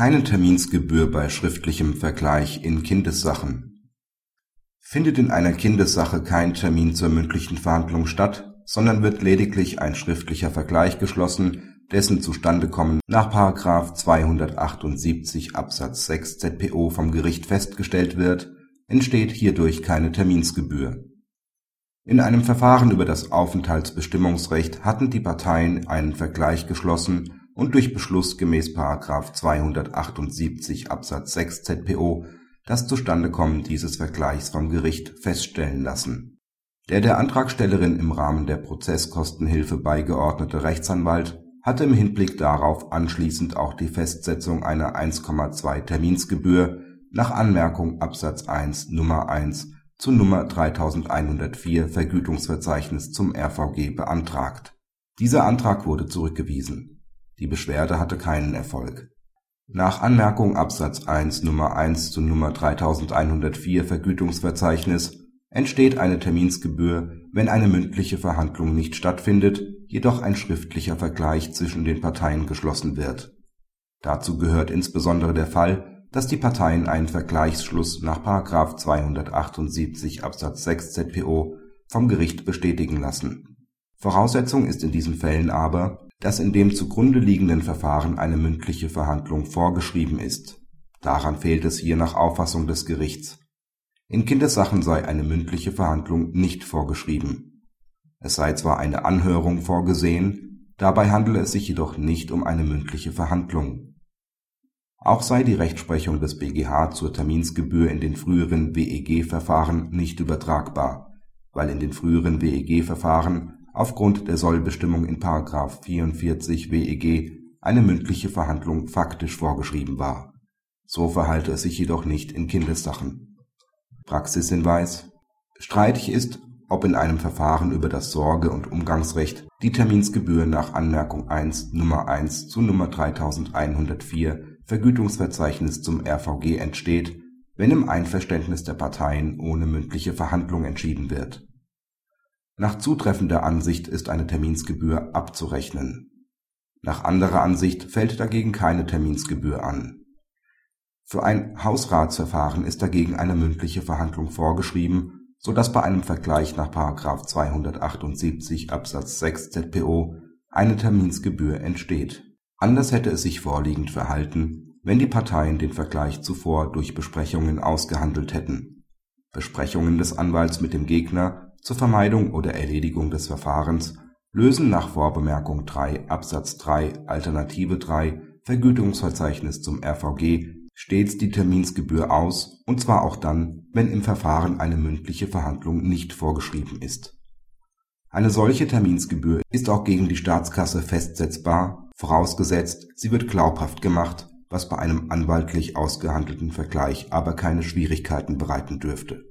Keine Terminsgebühr bei schriftlichem Vergleich in Kindessachen Findet in einer Kindessache kein Termin zur mündlichen Verhandlung statt, sondern wird lediglich ein schriftlicher Vergleich geschlossen, dessen Zustandekommen nach § 278 Absatz 6 ZPO vom Gericht festgestellt wird, entsteht hierdurch keine Terminsgebühr. In einem Verfahren über das Aufenthaltsbestimmungsrecht hatten die Parteien einen Vergleich geschlossen und durch Beschluss gemäß § 278 Absatz 6 ZPO das Zustandekommen dieses Vergleichs vom Gericht feststellen lassen. Der der Antragstellerin im Rahmen der Prozesskostenhilfe beigeordnete Rechtsanwalt hatte im Hinblick darauf anschließend auch die Festsetzung einer 1,2 Terminsgebühr nach Anmerkung Absatz 1 Nummer 1 zu Nummer 3104 Vergütungsverzeichnis zum RVG beantragt. Dieser Antrag wurde zurückgewiesen die Beschwerde hatte keinen Erfolg. Nach Anmerkung Absatz 1 Nummer 1 zu Nummer 3104 Vergütungsverzeichnis entsteht eine Terminsgebühr, wenn eine mündliche Verhandlung nicht stattfindet, jedoch ein schriftlicher Vergleich zwischen den Parteien geschlossen wird. Dazu gehört insbesondere der Fall, dass die Parteien einen Vergleichsschluss nach § 278 Absatz 6 ZPO vom Gericht bestätigen lassen. Voraussetzung ist in diesen Fällen aber dass in dem zugrunde liegenden Verfahren eine mündliche Verhandlung vorgeschrieben ist. Daran fehlt es hier nach Auffassung des Gerichts. In Kindessachen sei eine mündliche Verhandlung nicht vorgeschrieben. Es sei zwar eine Anhörung vorgesehen, dabei handele es sich jedoch nicht um eine mündliche Verhandlung. Auch sei die Rechtsprechung des BGH zur Terminsgebühr in den früheren WEG-Verfahren nicht übertragbar, weil in den früheren WEG-Verfahren aufgrund der Sollbestimmung in § 44 WEG eine mündliche Verhandlung faktisch vorgeschrieben war. So verhalte es sich jedoch nicht in Kindessachen. Praxishinweis Streitig ist, ob in einem Verfahren über das Sorge und Umgangsrecht die Terminsgebühr nach Anmerkung 1 Nummer 1 zu Nummer 3104 Vergütungsverzeichnis zum RVG entsteht, wenn im Einverständnis der Parteien ohne mündliche Verhandlung entschieden wird nach zutreffender Ansicht ist eine Terminsgebühr abzurechnen. Nach anderer Ansicht fällt dagegen keine Terminsgebühr an. Für ein Hausratsverfahren ist dagegen eine mündliche Verhandlung vorgeschrieben, so dass bei einem Vergleich nach § 278 Absatz 6 ZPO eine Terminsgebühr entsteht. Anders hätte es sich vorliegend verhalten, wenn die Parteien den Vergleich zuvor durch Besprechungen ausgehandelt hätten. Besprechungen des Anwalts mit dem Gegner zur Vermeidung oder Erledigung des Verfahrens lösen nach Vorbemerkung 3 Absatz 3 Alternative 3 Vergütungsverzeichnis zum RVG stets die Terminsgebühr aus, und zwar auch dann, wenn im Verfahren eine mündliche Verhandlung nicht vorgeschrieben ist. Eine solche Terminsgebühr ist auch gegen die Staatskasse festsetzbar, vorausgesetzt, sie wird glaubhaft gemacht, was bei einem anwaltlich ausgehandelten Vergleich aber keine Schwierigkeiten bereiten dürfte